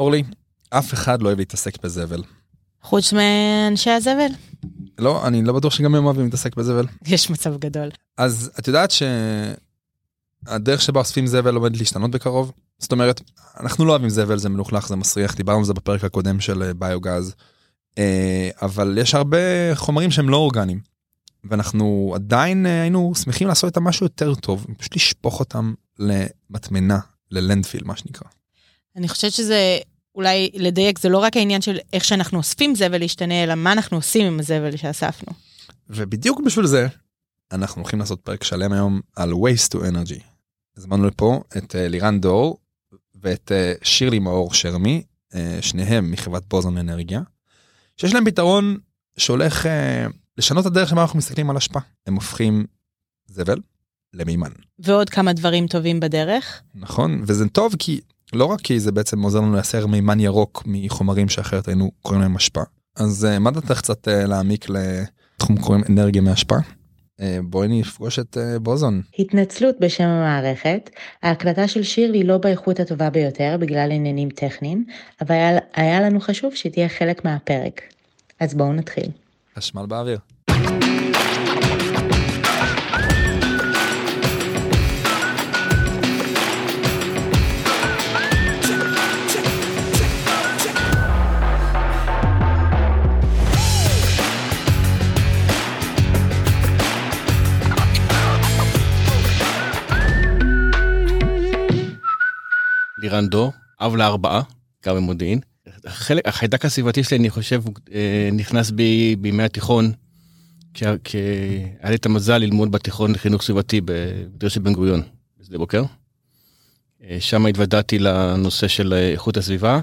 אורלי, אף אחד לא אוהב להתעסק בזבל. חוץ מאנשי הזבל, לא, אני לא בטוח שגם הם אוהבים להתעסק בזבל. יש מצב גדול. אז את יודעת שהדרך שבה אוספים זבל עומדת להשתנות בקרוב? זאת אומרת, אנחנו לא אוהבים זבל, זה מלוכלך, זה מסריח, דיברנו על זה בפרק הקודם של אה, ביוגז, אה, אבל יש הרבה חומרים שהם לא אורגניים, ואנחנו עדיין אה, היינו שמחים לעשות איתם משהו יותר טוב, פשוט לשפוך אותם למטמנה, ללנדפיל, מה שנקרא. אני חושבת שזה, אולי לדייק, זה לא רק העניין של איך שאנחנו אוספים זבל ישתנה, אלא מה אנחנו עושים עם הזבל שאספנו. ובדיוק בשביל זה, אנחנו הולכים לעשות פרק שלם היום על waste to energy. הזמנו לפה את אה, לירן דור ואת אה, שירלי מאור שרמי, אה, שניהם מחברת בוזון אנרגיה, שיש להם פתרון שהולך לשנות את הדרך שבה אנחנו מסתכלים על אשפה. הם הופכים זבל למימן. ועוד כמה דברים טובים בדרך. נכון, וזה טוב כי לא רק כי זה בעצם עוזר לנו לייצר מימן ירוק מחומרים שאחרת היינו קוראים להם אשפה. אז אה, מה דעתך קצת אה, להעמיק לתחום קוראים אנרגיה מאשפה? אה, בואי נפגוש את בוזון. התנצלות בשם המערכת, ההקלטה של שירלי לא באיכות הטובה ביותר בגלל עניינים טכניים, אבל היה, היה לנו חשוב שתהיה חלק מהפרק. אז בואו נתחיל. חשמל באוויר. דור, אב לארבעה, גר במודיעין. החלק, החיידק הסביבתי שלי, אני חושב, אה, נכנס בי בימי התיכון, כי היה לי את המזל ללמוד בתיכון לחינוך סביבתי במדרשת בן גוריון, בשדה בוקר. אה, שם התוודעתי לנושא של איכות הסביבה,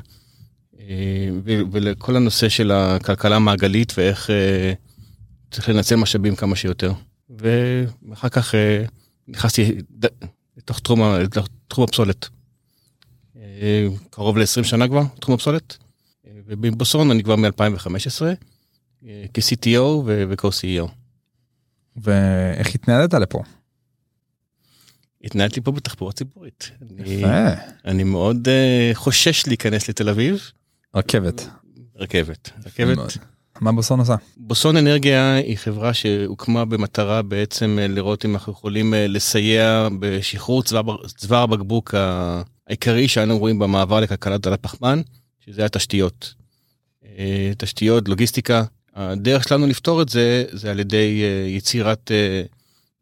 אה, ולכל הנושא של הכלכלה המעגלית ואיך צריך לנצל משאבים כמה שיותר. ואחר כך נכנסתי לתוך תחום הפסולת. אה, קרוב ל-20 שנה כבר, תחום הפסולת. אה, ובבוסון אני כבר מ-2015, כ-CTO וכ-CEO. ואיך התנהלת לפה? התנהלתי פה בתחבורה ציבורית. אני, יפה. אני מאוד uh, חושש להיכנס לתל אביב. רכבת. רכבת. רכבת. מה בוסון עושה? בוסון אנרגיה היא חברה שהוקמה במטרה בעצם לראות אם אנחנו יכולים לסייע בשחרור צוואר, צוואר הבקבוק העיקרי שאנו רואים במעבר לכלכלת דלת פחמן, שזה התשתיות. אה, תשתיות, לוגיסטיקה. הדרך שלנו לפתור את זה, זה על ידי אה, יצירת אה,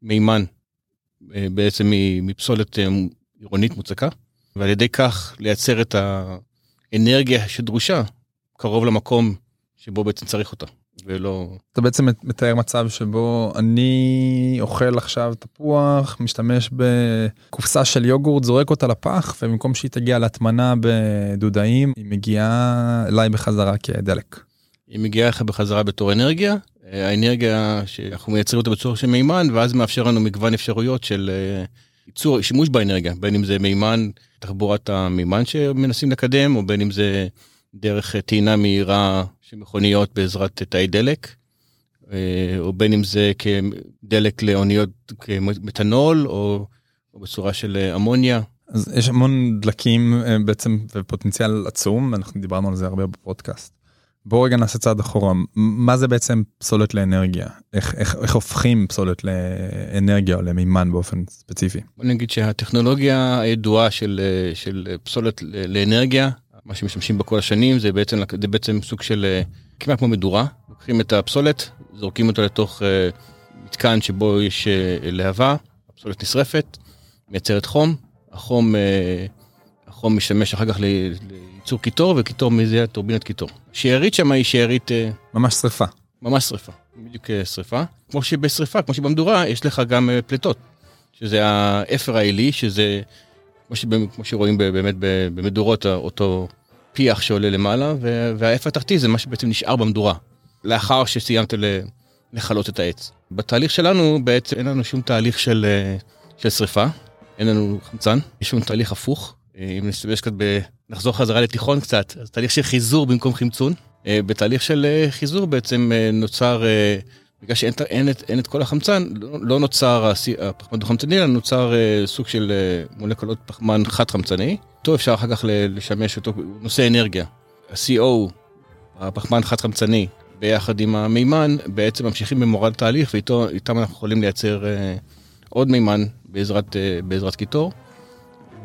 מימן, בעצם מפסולת עירונית מוצקה, ועל ידי כך לייצר את האנרגיה שדרושה קרוב למקום שבו בעצם צריך אותה, ולא... אתה בעצם מתאר מצב שבו אני אוכל עכשיו תפוח, משתמש בקופסה של יוגורט, זורק אותה לפח, ובמקום שהיא תגיע להטמנה בדודאים, היא מגיעה אליי בחזרה כדלק. היא מגיעה לך בחזרה בתור אנרגיה, אה, האנרגיה שאנחנו מייצרים אותה בצורה של מימן, ואז מאפשר לנו מגוון אפשרויות של אה, ייצור, שימוש באנרגיה, בין אם זה מימן, תחבורת המימן שמנסים לקדם, או בין אם זה דרך אה, טעינה מהירה של מכוניות בעזרת תאי דלק, אה, או בין אם זה כדלק לאוניות כמתנול, או, או בצורה של אה, אמוניה. אז יש המון דלקים אה, בעצם ופוטנציאל עצום, אנחנו דיברנו על זה הרבה בפודקאסט. בואו רגע נעשה צעד אחורה, מה זה בעצם פסולת לאנרגיה? איך, איך, איך הופכים פסולת לאנרגיה או למימן באופן ספציפי? בוא נגיד שהטכנולוגיה הידועה של, אה, של פסולת לאנרגיה, מה שמשתמשים בה כל השנים, זה בעצם, זה בעצם סוג של אה, כמעט כמו מדורה. לוקחים את הפסולת, זורקים אותה לתוך אה, מתקן שבו יש אה, להבה, הפסולת נשרפת, מייצרת חום, החום, החום משתמש אחר כך לייצור קיטור, וקיטור מזה טורבינת קיטור. שארית שם היא שארית ממש שריפה. ממש שריפה, בדיוק שריפה. כמו שבשריפה, כמו שבמדורה, יש לך גם פליטות, שזה האפר העילי, שזה, כמו, שבאמת, כמו שרואים באמת במדורות, אותו פיח שעולה למעלה, ו- והאפר התחתי זה מה שבעצם נשאר במדורה, לאחר שסיימת לכלות את העץ. בתהליך שלנו בעצם אין לנו שום תהליך של, אה, של שריפה, אין לנו חמצן, יש לנו תהליך הפוך. אה, אם נסתובב קצת, ב... נחזור חזרה לתיכון קצת, אז תהליך של חיזור במקום חמצון. אה, בתהליך של חיזור בעצם נוצר, בגלל שאין אין אין את כל החמצן, לא, לא נוצר הפחמן דו-חמצני, אלא נוצר אה, סוג של אה, מולקולות פחמן חד-חמצני. אותו אפשר אחר כך לשמש אותו, נושא אנרגיה. ה-CO, הפחמן חד-חמצני, ביחד עם המימן, בעצם ממשיכים במורד תהליך, ואיתם אנחנו יכולים לייצר אה, עוד מימן בעזרת, אה, בעזרת קיטור,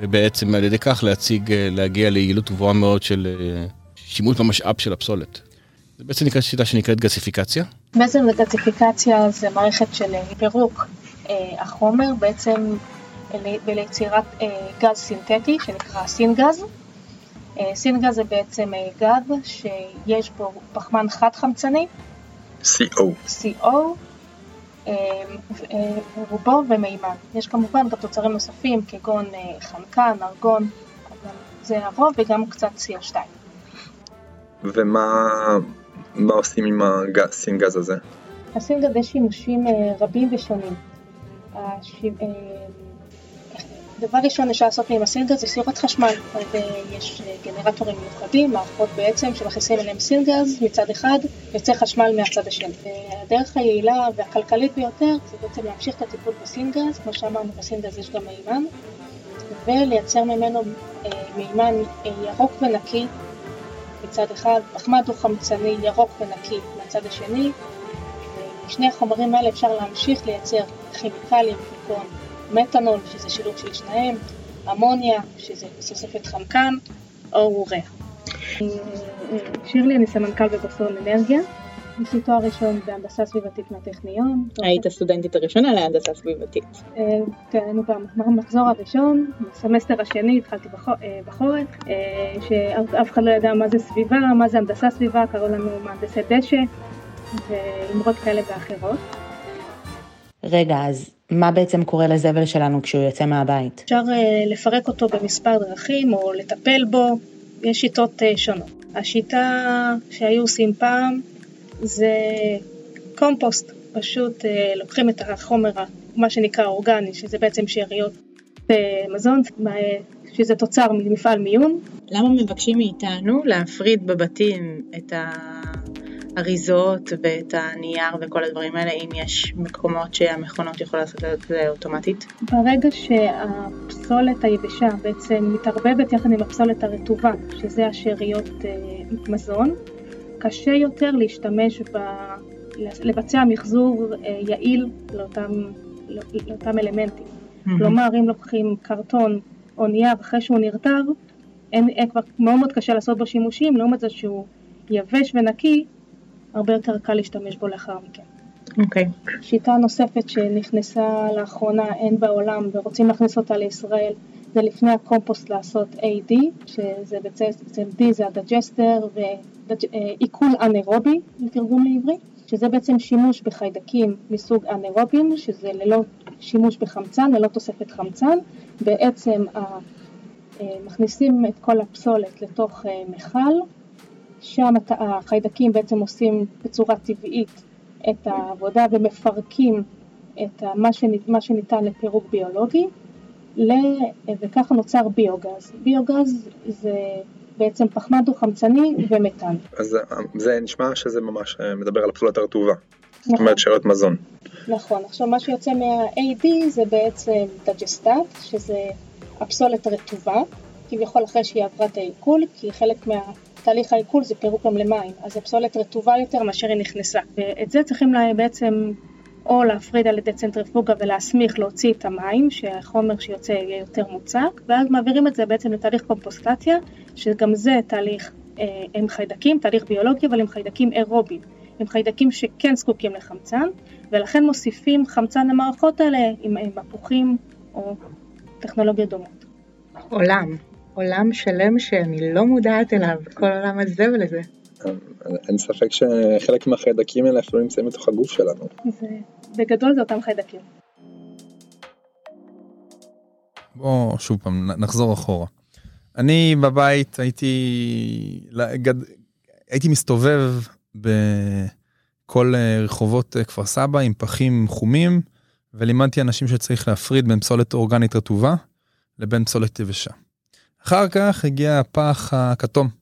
ובעצם על ידי כך להציג, אה, להגיע ליעילות גבוהה מאוד של אה, שימוש במשאב של הפסולת. זה בעצם נקרא שיטה שנקראת גסיפיקציה. בעצם גסיפיקציה זה מערכת של אה, פירוק אה, החומר בעצם וליצירת אה, גז סינתטי שנקרא סינגז. סינגז זה בעצם גז שיש בו פחמן חד חמצני. CO. CO, רובו ומימן. יש כמובן גם תוצרים נוספים כגון חנקן, ארגון, זה הרוב וגם קצת CO2. ומה מה עושים עם הסינגז הזה? הסינגז יש שימושים אה, רבים ושונים. הש... אה, דבר ראשון אפשר לעשות עם הסינגז זה סירת חשמל, אה, גנרטורים מיוחדים, מערכות בעצם שמכניסים אליהם סינגז מצד אחד, יוצא חשמל מהצד השני. הדרך היעילה והכלכלית ביותר זה בעצם להמשיך את הטיפול בסינגז, כמו שאמרנו בסינגז יש גם מימן, ולייצר ממנו מימן ירוק ונקי מצד אחד, פחמד הוא חמצני ירוק ונקי מצד השני, ומשני החומרים האלה אפשר להמשיך לייצר כימיקלים כגון מתנול, שזה שילוב של שניים, אמוניה, שזה תוספת חנקן, או אוריה. שירלי, אני סמנכ"ל בבוסון אנרגיה. יש לי תואר ראשון בהנדסה סביבתית מהטכניון. היית הסטודנטית הראשונה להנדסה סביבתית. אה, כן, היינו במחזור הראשון, בסמסטר השני התחלתי אה, בחורף, אה, שאף אחד לא ידע מה זה סביבה, מה זה הנדסה סביבה, קראו לנו מהנדסי דשא ואמרות כאלה ואחרות. רגע, אז מה בעצם קורה לזבל שלנו כשהוא יוצא מהבית? אפשר לפרק אותו במספר דרכים או לטפל בו, יש שיטות שונות. השיטה שהיו עושים פעם זה קומפוסט, פשוט אה, לוקחים את החומר, מה שנקרא אורגני, שזה בעצם שאריות אה, מזון, שזה תוצר ממפעל מיון. למה מבקשים מאיתנו להפריד בבתים את האריזות ואת הנייר וכל הדברים האלה, אם יש מקומות שהמכונות יכולות לעשות את זה אוטומטית? ברגע שהפסולת היבשה בעצם מתערבבת יחד עם הפסולת הרטובה, שזה השאריות אה, מזון, קשה יותר להשתמש ב... לבצע מחזור אה, יעיל לאותם, לאותם אלמנטים. Mm-hmm. כלומר, אם לוקחים קרטון או נייר אחרי שהוא נרטב, אין, אין כבר מאוד מאוד קשה לעשות בו שימושים, לעומת זה שהוא יבש ונקי, הרבה יותר קל להשתמש בו לאחר מכן. אוקיי. Okay. שיטה נוספת שנכנסה לאחרונה, אם בעולם, ורוצים להכניס אותה לישראל, זה לפני הקומפוסט לעשות AD, שזה בעצם D זה ה digester ועיכול אנאירובי לתרגום לעברי, שזה בעצם שימוש בחיידקים מסוג אנאירובים, שזה ללא שימוש בחמצן, ללא תוספת חמצן, בעצם מכניסים את כל הפסולת לתוך מכל, שם החיידקים בעצם עושים בצורה טבעית את העבודה ומפרקים את מה שניתן לפירוק ביולוגי וככה נוצר ביוגז. ביוגז זה בעצם פחמן דו-חמצני ומתאן. אז זה נשמע שזה ממש אה, מדבר על הפסולת הרטובה. נכון. זאת אומרת שאריות מזון. נכון, עכשיו מה שיוצא מה-AD זה בעצם דג'סטט, שזה הפסולת הרטובה, כביכול אחרי שהיא עברה את העיכול, כי חלק מהתהליך העיכול זה פירוק גם למים, אז הפסולת רטובה יותר מאשר היא נכנסה. ואת זה צריכים בעצם או להפריד על ידי צנטריפוגה ולהסמיך להוציא את המים, שהחומר שיוצא יהיה יותר מוצק, ואז מעבירים את זה בעצם לתהליך קומפוסטציה, שגם זה תהליך אה, עם חיידקים, תהליך ביולוגי, אבל עם חיידקים אירובים, עם חיידקים שכן זקוקים לחמצן, ולכן מוסיפים חמצן למערכות האלה עם, מפוחים או טכנולוגיות דומות. עולם, עולם שלם שאני לא מודעת אליו, כל עולם הזבל הזה. אין ספק שחלק מהחיידקים האלה אפילו נמצאים בתוך הגוף שלנו. זה, בגדול זה אותם חיידקים. בוא שוב פעם נחזור אחורה. אני בבית הייתי גד... הייתי מסתובב בכל רחובות כפר סבא עם פחים חומים ולימדתי אנשים שצריך להפריד בין פסולת אורגנית רטובה לבין פסולת יבשה. אחר כך הגיע הפח הכתום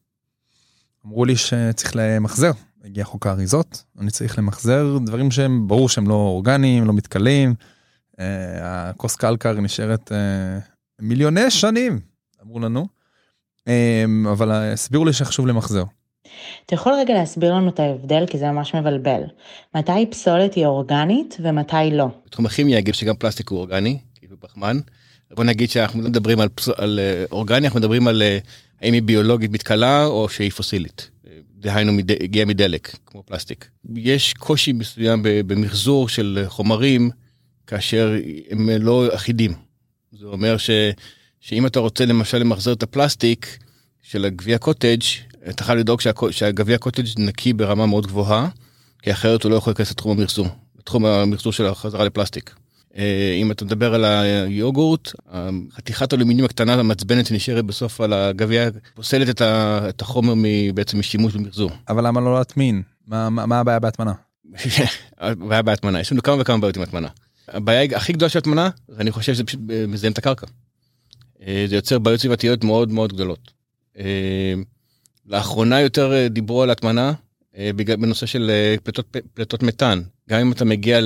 אמרו לי שצריך למחזר הגיע חוק האריזות, אני צריך למחזר דברים שהם ברור שהם לא אורגניים, לא מתכלים. אה, הכוס קלקר נשארת אה, מיליוני שנים, אמרו לנו, אה, אבל הסבירו לי שחשוב למחזר. אתה יכול רגע להסביר לנו את ההבדל כי זה ממש מבלבל. מתי פסולת היא אורגנית ומתי לא? בתחום הכימיה אגיד שגם פלסטיק הוא אורגני, כאילו פחמן. בוא נגיד שאנחנו לא מדברים על, פס... על אורגני, אנחנו מדברים על האם היא ביולוגית מתכלה או שהיא פוסילית. דהיינו הגיעה מדלק, כמו פלסטיק. יש קושי מסוים במחזור של חומרים כאשר הם לא אחידים. זה אומר ש, שאם אתה רוצה למשל למחזר את הפלסטיק של הגביע קוטג', אתה חייב לדאוג שה, שהגביע קוטג' נקי ברמה מאוד גבוהה, כי אחרת הוא לא יכול להיכנס לתחום המחזור, לתחום המחזור של החזרה לפלסטיק. אה, אם אתה מדבר על היוגורט, חתיכת אלומיניום הקטנה המעצבנת שנשארת בסוף על הגביע פוסלת את, ה, את החומר בעצם משימוש במחזור. אבל למה לא להטמין? מה, מה, מה הבעיה בהטמנה? הבעיה בהטמנה, יש לנו כמה וכמה בעיות עם הטמנה. הבעיה הכי גדולה של הטמנה, אני חושב שזה פשוט אה, מזהם את הקרקע. אה, זה יוצר בעיות סביבתיות מאוד מאוד גדולות. לאחרונה יותר דיברו על הטמנה בנושא של פליטות, פליטות מתאן. גם אם אתה מגיע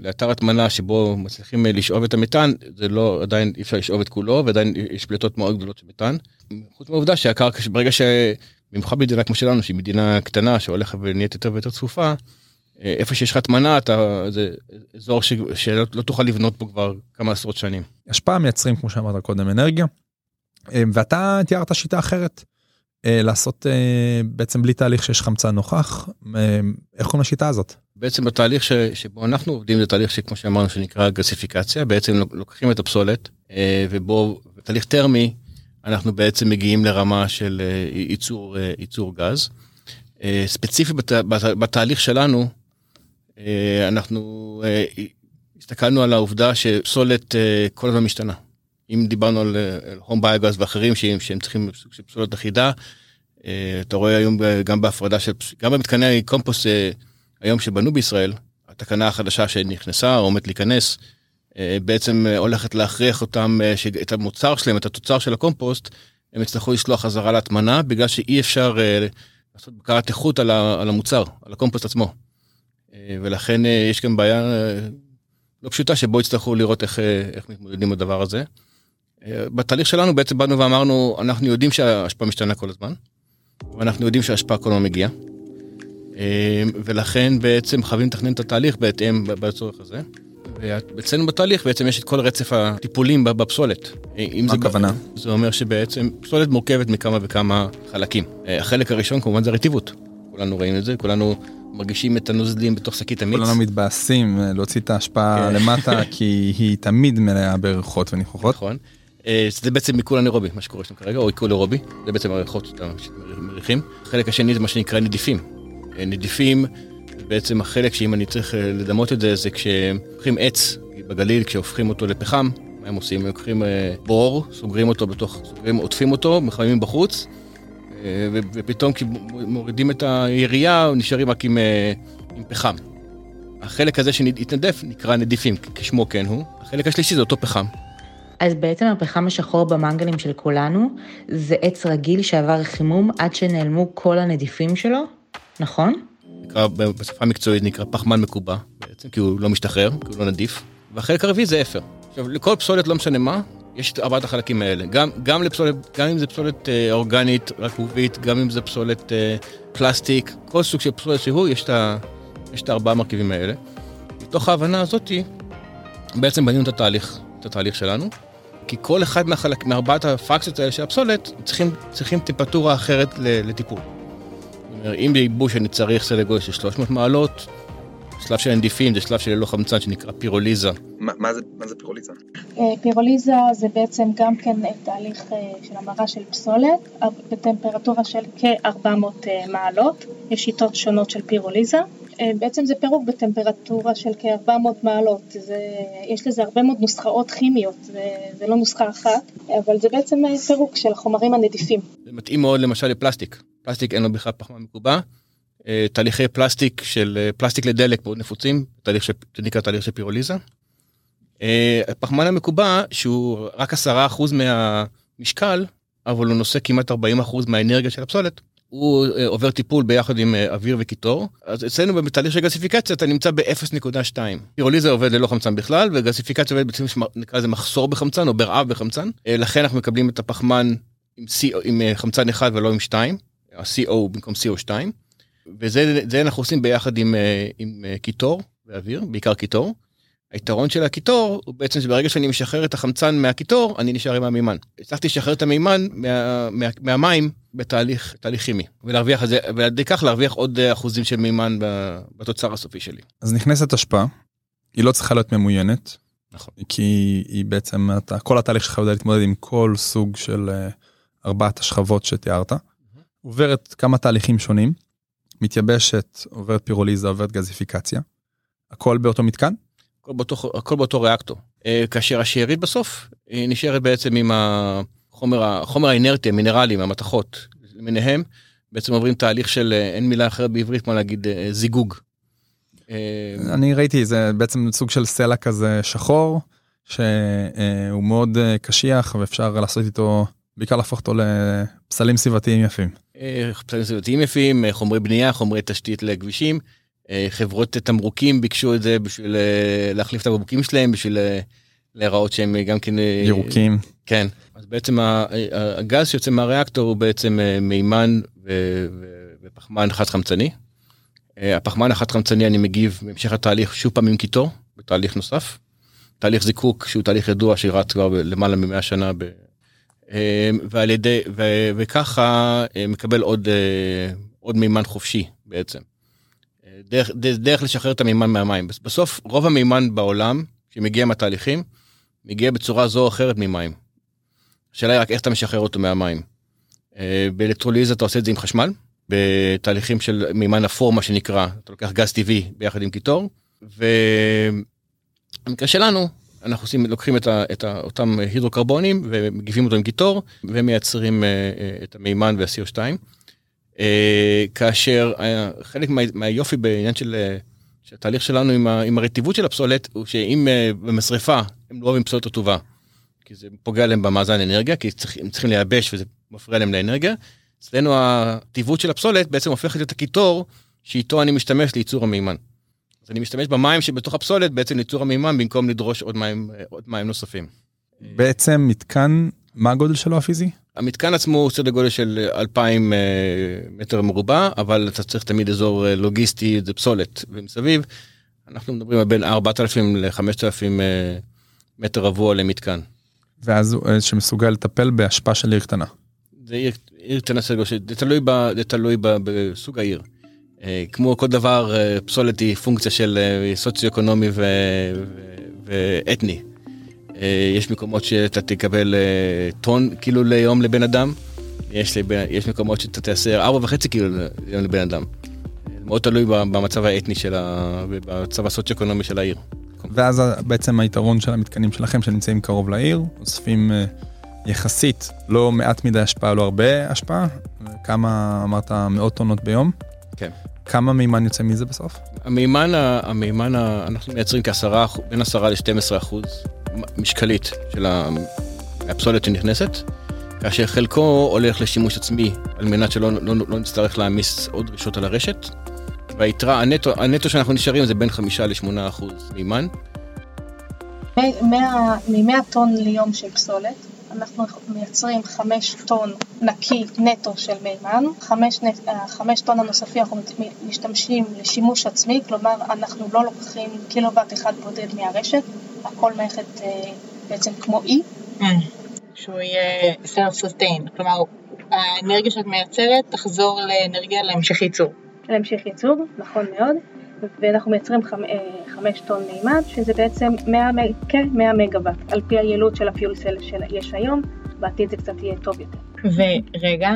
לאתר הטמנה שבו מצליחים אה, לשאוב את המתאן, זה לא, עדיין אי אפשר לשאוב את כולו, ועדיין יש פליטות מאוד גדולות של מתאן. חוץ מהעובדה שהקרקע, ברגע ש... במיוחד במדינה כמו שלנו, שהיא מדינה קטנה שהולכת ונהיית יותר ויותר צפופה, אה, איפה שיש לך הטמנה, אתה, זה אזור ש... שלא לא תוכל לבנות בו כבר כמה עשרות שנים. השפעה מייצרים, כמו שאמרת קודם, אנרגיה, אה, ואתה תיארת שיטה אחרת. לעשות בעצם בלי תהליך שיש חמצן נוכח, איך קוראים לשיטה הזאת? בעצם התהליך ש, שבו אנחנו עובדים זה תהליך שכמו שאמרנו שנקרא גסיפיקציה בעצם לוקחים את הפסולת אה, ובו תהליך טרמי אנחנו בעצם מגיעים לרמה של אה, ייצור אה, ייצור גז. ספציפי בת, בת, בתהליך שלנו אנחנו הסתכלנו על העובדה שפסולת כל הזמן משתנה. אם דיברנו על הום ביוגז ואחרים שהם, שהם צריכים סוג של פסולת אחידה אתה רואה היום גם בהפרדה של גם במתקני קומפוסט היום שבנו בישראל, התקנה החדשה שנכנסה או עומדת להיכנס, אה, בעצם אה, הולכת להכריח אותם, אה, את המוצר שלהם, את התוצר של הקומפוסט, הם יצטרכו לשלוח חזרה להטמנה, בגלל שאי אפשר לעשות בקרת איכות על המוצר, על הקומפוסט עצמו. ולכן יש גם בעיה לא פשוטה שבו יצטרכו לראות איך, איך מתמודדים הדבר הזה. בתהליך שלנו בעצם באנו ואמרנו, אנחנו יודעים שההשפעה משתנה כל הזמן, ואנחנו יודעים שההשפעה כל הזמן מגיעה. אמ, ולכן בעצם חייבים לתכנן את התהליך בהתאם בצורך הזה. ואצלנו בתהליך בעצם יש את כל רצף הטיפולים בפסולת. מה הכוונה? זה אומר שבעצם פסולת מורכבת מכמה וכמה חלקים. אה, החלק הראשון כמובן זה הרטיבות. כולנו רואים את זה, כולנו מרגישים את הנוזלים בתוך שקית המיץ. כולנו מתבאסים אה, להוציא את ההשפעה כן. למטה כי היא תמיד מלאה בריחות וניחוחות. נכון. אה, זה בעצם עיכול אנרובי, מה שקורה שם כרגע, או עיכול אירובי, זה בעצם הריחות שאתם מריחים. החלק השני זה מה שנקרא נדיפים. נדיפים, בעצם החלק שאם אני צריך אה, לדמות את זה, זה כשלוקחים עץ בגליל, כשהופכים אותו לפחם, מה הם עושים? הם לוקחים אה, בור, סוגרים אותו בתוך, סוגרים, עוטפים אותו, מחממים בחוץ, אה, ופתאום כשמורידים את הירייה, נשארים רק עם, עם פחם. החלק הזה שהתנדף נקרא נדיפים, כשמו כן הוא. החלק השלישי זה אותו פחם. אז בעצם הפחם השחור במנגלים של כולנו זה עץ רגיל שעבר חימום עד שנעלמו כל הנדיפים שלו? נכון. נקרא, בשפה המקצועית נקרא פחמן מקובע בעצם, כי הוא לא משתחרר, כי הוא לא נדיף. והחלק הרביעי זה אפר. עכשיו, לכל פסולת, לא משנה מה, יש את ארבעת החלקים האלה. גם, גם לפסולת, גם אם זה פסולת אה, אורגנית, רכובית, גם אם זה פסולת אה, פלסטיק, כל סוג של פסולת שהוא, יש את, יש את הארבעה מרכיבים האלה. מתוך ההבנה הזאתי, בעצם בנינו את התהליך, את התהליך שלנו. כי כל אחד מהחלק, מארבעת הפרקציות האלה של הפסולת, צריכים, צריכים טמפרטורה אחרת לטיפול. אם בייבוש אני צריך סדר גודל של 300 מעלות, שלב של הנדיפים זה שלב של ללא חמצן שנקרא פירוליזה. מה, מה, זה, מה זה פירוליזה? אה, פירוליזה זה בעצם גם כן תהליך אה, של המרה של פסולת בטמפרטורה של כ-400 אה, מעלות. יש שיטות שונות של פירוליזה. בעצם זה פירוק בטמפרטורה של כ-400 מעלות. זה, יש לזה הרבה מאוד נוסחאות כימיות, זה, זה לא נוסחה אחת, אבל זה בעצם פירוק של החומרים הנדיפים. זה מתאים מאוד למשל לפלסטיק. פלסטיק אין לו בכלל פחמן מקובע. אה, תהליכי פלסטיק של אה, פלסטיק לדלק מאוד נפוצים, תהליך שנקרא תהליך של פירוליזה. אה, הפחמן המקובע שהוא רק עשרה אחוז מהמשקל, אבל הוא נושא כמעט 40 אחוז מהאנרגיה של הפסולת, הוא עובר טיפול ביחד עם אוויר וקיטור. אז אצלנו בתהליך של גסיפיקציה אתה נמצא ב-0.2. פירוליזה עובד ללא חמצן בכלל, וגסיפיקציה עובד בעצם נקרא לזה מחסור בחמצן או ברעב בחמצן. לכן אנחנו מקבלים את הפחמן עם, CO, עם חמצן אחד ולא עם 2, ה-CO במקום CO2. וזה אנחנו עושים ביחד עם, עם קיטור ואוויר, בעיקר קיטור. היתרון של הקיטור הוא בעצם שברגע שאני משחרר את החמצן מהקיטור אני נשאר עם המימן. הצלחתי לשחרר את המימן מה, מה, מהמים בתהליך תהליך כימי ולהרוויח את זה ועל ידי כך להרוויח עוד אחוזים של מימן בתוצר הסופי שלי. אז נכנסת השפעה, היא לא צריכה להיות ממוינת. נכון. כי היא בעצם אתה כל התהליך שלך יודע להתמודד עם כל סוג של ארבעת השכבות שתיארת. עוברת כמה תהליכים שונים, מתייבשת, עוברת פירוליזה, עוברת גזיפיקציה. הכל באותו מתקן? הכל באותו, הכל באותו ריאקטור. אה, כאשר השארית בסוף אה, נשארת בעצם עם החומר, החומר האינרטי, המינרלים, המתכות למיניהם, בעצם עוברים תהליך של, אה, אין מילה אחרת בעברית כמו להגיד זיגוג. אני ראיתי, זה בעצם סוג של סלע כזה שחור, שהוא מאוד קשיח ואפשר לעשות איתו, בעיקר להפוך אותו לפסלים סביבתיים יפים. פסלים סביבתיים יפים, חומרי בנייה, חומרי תשתית לכבישים. אה, חברות תמרוקים ביקשו את זה בשביל אה, להחליף את הבקבוקים שלהם בשביל אה, להיראות שהם גם כן ירוקים כן אז בעצם הגז שיוצא מהריאקטור הוא בעצם מימן ופחמן חד חמצני. הפחמן החד חמצני אני מגיב בהמשך התהליך שוב פעם עם קיטור בתהליך נוסף. תהליך זיקוק שהוא תהליך ידוע שרץ כבר למעלה מ-100 שנה. ועל ידי ו... וככה מקבל עוד עוד מימן חופשי בעצם. דרך, דרך לשחרר את המימן מהמים. בסוף רוב המימן בעולם שמגיע מהתהליכים מגיע בצורה זו או אחרת ממים. השאלה היא רק איך אתה משחרר אותו מהמים. אה, באלקטרוליזה אתה עושה את זה עם חשמל, בתהליכים של מימן אפור מה שנקרא, אתה לוקח גז טבעי ביחד עם קיטור, ובמקרה שלנו אנחנו עושים, לוקחים את, ה, את ה, אותם הידרוקרבונים ומגיבים אותו עם קיטור ומייצרים אה, את המימן וה-CO2. אה, כאשר אה, חלק מה, מהיופי בעניין של, של התהליך שלנו עם, ה, עם הרטיבות של הפסולת הוא שאם במשרפה הם לא אוהבים פסולת רטובה. כי זה פוגע להם במאזן אנרגיה כי צריך, הם צריכים לייבש וזה מפריע להם לאנרגיה. אצלנו הטיבות של הפסולת בעצם הופכת את הקיטור שאיתו אני משתמש לייצור המימן. אז אני משתמש במים שבתוך הפסולת בעצם לייצור המימן במקום לדרוש עוד מים, עוד מים נוספים. בעצם מתקן מה הגודל שלו הפיזי? המתקן עצמו הוא סדר גודל של 2,000 אה, מטר מרובע, אבל אתה צריך תמיד אזור אה, לוגיסטי, זה פסולת, ומסביב אנחנו מדברים על בין 4,000 ל-5,000 אה, מטר רבוע למתקן. ואז שמסוגל לטפל בהשפעה של עיר קטנה. זה עיר, עיר קטנה סדר גודל, זה תלוי, ב, זה תלוי ב, בסוג העיר. כמו כל דבר, פסולת היא פונקציה של סוציו-אקונומי ואתני. אה, יש מקומות שאתה תקבל אה, טון כאילו ליום לבן אדם, יש, יש מקומות שאתה תעשה ארבע וחצי כאילו ליום לבן אדם. מאוד תלוי במצב האתני של ה... במצב הסוציו-אקונומי של העיר. ואז בעצם היתרון של המתקנים שלכם שנמצאים קרוב לעיר, אוספים אה, יחסית לא מעט מדי השפעה, לא הרבה השפעה, כמה אמרת מאות טונות ביום? כן. כמה מימן יוצא מזה בסוף? המימן, המימן, אנחנו מייצרים כעשרה, בין עשרה ל-12 אחוז משקלית של הפסולת שנכנסת, כאשר חלקו הולך לשימוש עצמי על מנת שלא לא, לא נצטרך להעמיס עוד דרישות על הרשת. והיתרה, הנטו, הנטו שאנחנו נשארים זה בין חמישה לשמונה אחוז מימן. מ-100 טון ליום של פסולת, אנחנו מייצרים 5 טון נקי נטו של מימן, 5, 5 טון הנוספים אנחנו משתמשים לשימוש עצמי, כלומר אנחנו לא לוקחים קילוואט אחד בודד מהרשת, הכל מערכת אה, בעצם כמו אי. Mm. שהוא יהיה self-sustain, כלומר האנרגיה שאת מייצרת תחזור לאנרגיה להמשך ייצור. להמשך ייצור, נכון מאוד. ואנחנו מייצרים אה, חמש טון מימד, שזה בעצם כ-100 מגוואט, על פי היעילות של הפיול סל שיש היום, בעתיד זה קצת יהיה טוב יותר. ורגע,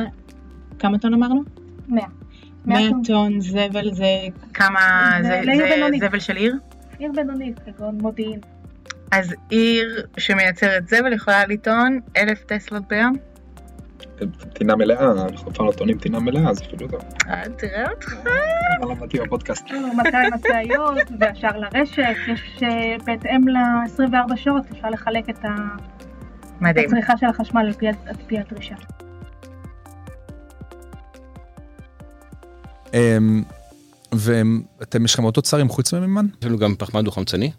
כמה טון אמרנו? 100. 100 טון זבל זה כמה, זה, זה זבל של עיר? עיר בינונית, כגון מודיעין. אז עיר שמייצרת זבל יכולה לטעון אלף טסלות ביום? טינה מלאה, אנחנו אף פעם לא טוענים טינה מלאה, אז אפילו לא. אה, תראה אותך. מה למדתי בפודקאסט? 200 משאיות, והשאר לרשת, יש אה, בהתאם ל-24 שעות, אפשר לחלק את הצריכה של החשמל על פי הדרישה. אמ, ואתם יש לכם עוד תוצרים חוץ ממימן? יש לנו גם פחמן דו-חמצני,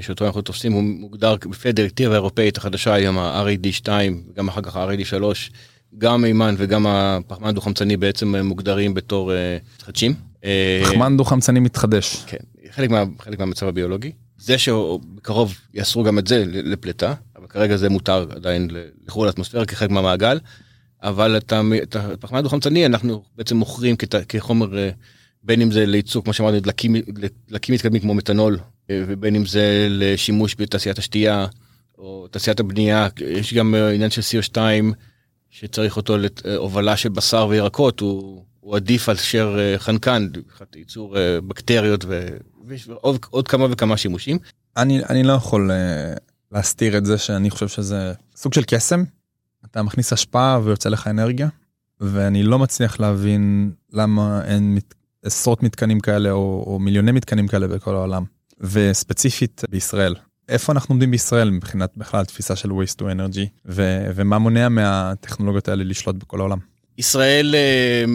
שאותו אנחנו תופסים, הוא מוגדר לפי הדירקטיבה האירופאית החדשה היום, ה-RAD 2, וגם אחר כך ה-RAD 3, גם מימן וגם הפחמן דו-חמצני בעצם מוגדרים בתור מתחדשים. פחמן דו-חמצני מתחדש. כן, חלק, מה, חלק מהמצב הביולוגי. זה שבקרוב יאסרו גם את זה לפליטה, אבל כרגע זה מותר עדיין לחרור לאטמוספירה כחלק מהמעגל, אבל את הפחמן דו-חמצני אנחנו בעצם מוכרים כחומר, בין אם זה לייצור, כמו שאמרתי, דלקים, דלקים מתקדמים כמו מתנול, ובין אם זה לשימוש בתעשיית השתייה, או תעשיית הבנייה, יש גם עניין של CO2 שצריך אותו להובלה של בשר וירקות, הוא, הוא עדיף על שר חנקן, ייצור בקטריות ו... ויש עוד, עוד כמה וכמה שימושים. אני, אני לא יכול להסתיר את זה שאני חושב שזה סוג של קסם. אתה מכניס השפעה ויוצא לך אנרגיה, ואני לא מצליח להבין למה אין מת, עשרות מתקנים כאלה או, או מיליוני מתקנים כאלה בכל העולם, וספציפית בישראל. איפה אנחנו עומדים בישראל מבחינת בכלל תפיסה של waste to energy, ו, ומה מונע מהטכנולוגיות האלה לשלוט בכל העולם? ישראל uh,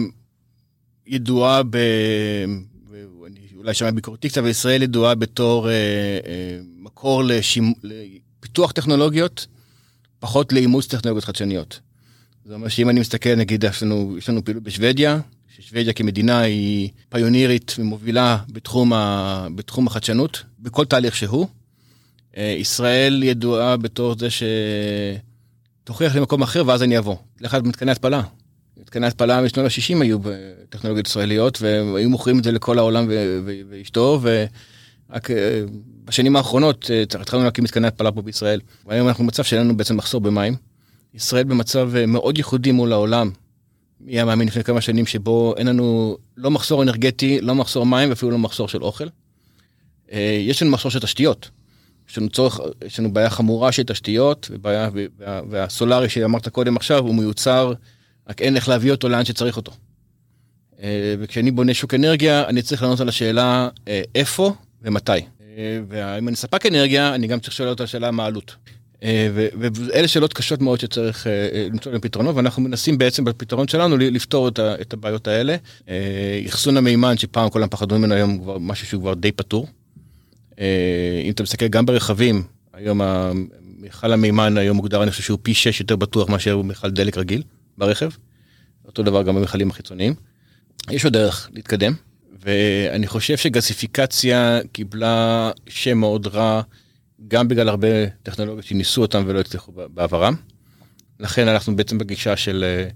ידועה ב... אולי שמע ביקורתי קצת, אבל ישראל ידועה בתור אה, אה, מקור לשימ... לפיתוח טכנולוגיות, פחות לאימוץ טכנולוגיות חדשניות. זאת אומרת שאם אני מסתכל, נגיד, יש לנו, יש לנו פעילות בשוודיה, ששוודיה כמדינה היא פיונירית ומובילה בתחום, ה, בתחום החדשנות, בכל תהליך שהוא. אה, ישראל ידועה בתור זה שתוכיח לי מקום אחר ואז אני אבוא. לך מתקני התפלה. מתקני התפלה משנות ה-60 היו בטכנולוגיות ישראליות והיו מוכרים את זה לכל העולם ואשתו ורק אה, בשנים האחרונות אה, התחלנו להקים מתקני התפלה פה בישראל. והיום אנחנו במצב שאין לנו בעצם מחסור במים. ישראל במצב מאוד ייחודי מול העולם. מי היה מאמין לפני כמה שנים שבו אין לנו לא מחסור אנרגטי, לא מחסור מים ואפילו לא מחסור של אוכל. יש לנו מחסור של תשתיות. יש לנו צורך, יש לנו בעיה חמורה של תשתיות, ובעיה, וה, והסולארי שאמרת קודם עכשיו הוא מיוצר רק אין איך להביא אותו לאן שצריך אותו. אה, וכשאני בונה שוק אנרגיה, אני צריך לענות על השאלה אה, איפה ומתי. אה, ואם אני ספק אנרגיה, אני גם צריך לשאול אותה שאלה מה העלות. ואלה שאלות קשות מאוד שצריך למצוא להם פתרונות, ואנחנו מנסים בעצם בפתרון שלנו לפתור את הבעיות האלה. אחסון המימן, שפעם כולם פחדו ממנו, היום כבר משהו שהוא כבר די פתור. אם אתה מסתכל גם ברכבים, היום מכל המימן היום מוגדר, אני חושב שהוא פי 6 יותר בטוח מאשר מכל דלק רגיל. ברכב, אותו דבר גם במכלים החיצוניים. יש עוד דרך להתקדם, ואני חושב שגסיפיקציה קיבלה שם מאוד רע, גם בגלל הרבה טכנולוגיות שניסו אותם ולא הצליחו בעברם. לכן אנחנו בעצם בגישה של אה,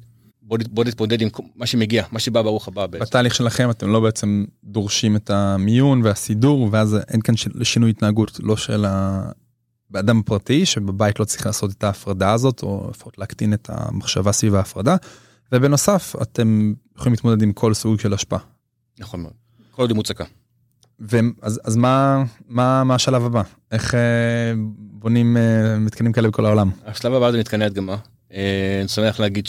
בוא, בוא נתמודד עם מה שמגיע, מה שבא ברוך הבא. בעצם. בתהליך שלכם אתם לא בעצם דורשים את המיון והסידור, ואז אין כאן שינוי התנהגות, לא של באדם פרטי שבבית לא צריך לעשות את ההפרדה הזאת או לפחות להקטין את המחשבה סביב ההפרדה. ובנוסף אתם יכולים להתמודד עם כל סוג של השפעה. נכון מאוד. כל עוד היא מוצקה. ואז אז מה מה מה השלב הבא איך אה, בונים אה, מתקנים כאלה בכל העולם השלב הבא זה מתקני הדגמה. אה, אני שמח להגיד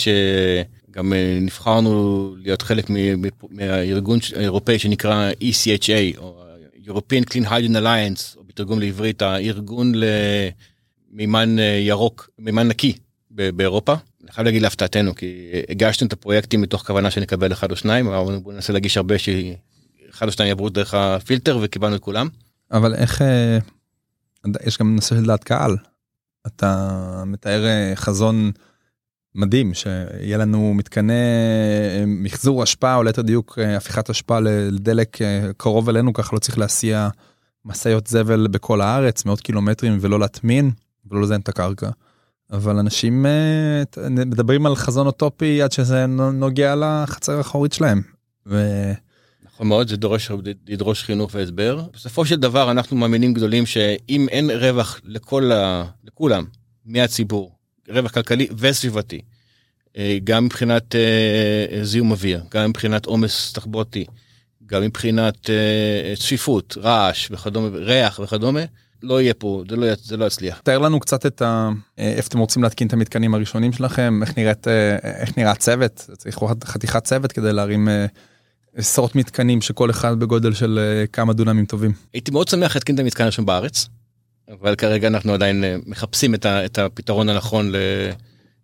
שגם אה, נבחרנו להיות חלק מהארגון האירופאי שנקרא ECHA או European Clean Hydrogen Alliance בתרגום לעברית הארגון למימן אה, ירוק מימן נקי באירופה. אני חייב להגיד להפתעתנו כי הגשתם את הפרויקטים מתוך כוונה שנקבל אחד או שניים אבל בוא ננסה להגיש הרבה שאחד או שניים יעברו דרך הפילטר וקיבלנו את כולם. אבל איך אה, יש גם נושא של דעת קהל. אתה מתאר חזון מדהים שיהיה לנו מתקני מחזור אשפה או ליתר דיוק הפיכת אשפה לדלק קרוב אלינו ככה לא צריך להסיע משאיות זבל בכל הארץ, מאות קילומטרים, ולא להטמין, ולא לזיין את הקרקע. אבל אנשים מדברים על חזון אוטופי עד שזה נוגע לחצר האחורית שלהם. ו... נכון מאוד, זה דורש, לדרוש חינוך והסבר. בסופו של דבר אנחנו מאמינים גדולים שאם אין רווח לכל ה... לכולם מהציבור, רווח כלכלי וסביבתי, אה, גם מבחינת אה, זיהום אוויר, גם מבחינת עומס תחבורתי, גם מבחינת אה, צפיפות, רעש וכדומה, ריח וכדומה, לא יהיה פה, זה לא, זה לא יצליח. תאר לנו קצת את ה... אה, איפה אתם רוצים להתקין את המתקנים הראשונים שלכם, איך נראית, אה, איך נראה הצוות, צריך חתיכת צוות כדי להרים אה, עשרות מתקנים שכל אחד בגודל של כמה דונמים טובים. הייתי מאוד שמח להתקין את המתקן הראשון בארץ, אבל כרגע אנחנו עדיין מחפשים את, ה, את הפתרון הנכון,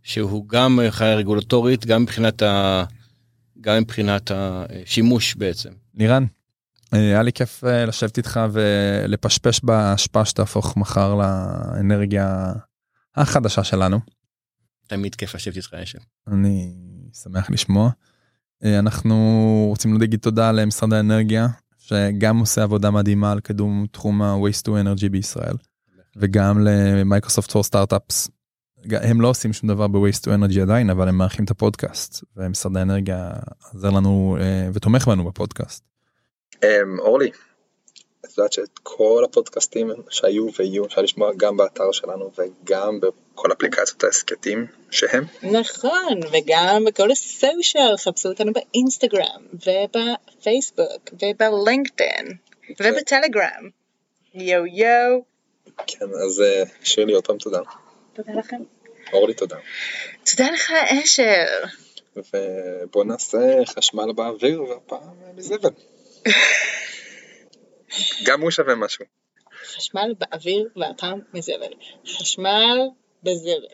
שהוא גם חיה רגולטורית, גם מבחינת ה... גם מבחינת השימוש בעצם. לירן, אה, היה לי כיף אה, לשבת איתך ולפשפש בהשפעה שתהפוך מחר לאנרגיה החדשה שלנו. תמיד כיף לשבת איתך ישב. אני שמח לשמוע. אה, אנחנו רוצים להגיד תודה למשרד האנרגיה שגם עושה עבודה מדהימה על קידום תחום ה-Waste to Energy בישראל וגם למייקרוסופט פור סטארט-אפס. הם לא עושים שום דבר ב-Waste to Energy עדיין אבל הם מארחים את הפודקאסט ומשרד האנרגיה עזר לנו ותומך בנו בפודקאסט. אמ, אורלי, את יודעת שאת כל הפודקאסטים שהיו ויהיו אפשר לשמוע גם באתר שלנו וגם בכל אפליקציות ההסכתים שהם. נכון, וגם בכל הסושיאל, חפשו אותנו באינסטגרם ובפייסבוק ובלינקדאין ובטלגרם. יו יו. כן, אז אה, שירלי עוד פעם תודה. תודה לכם. אורלי תודה. תודה לך אשר. ובוא נעשה חשמל באוויר והפעם מזבל. גם הוא שווה משהו. חשמל באוויר והפעם מזבל. חשמל בזבל.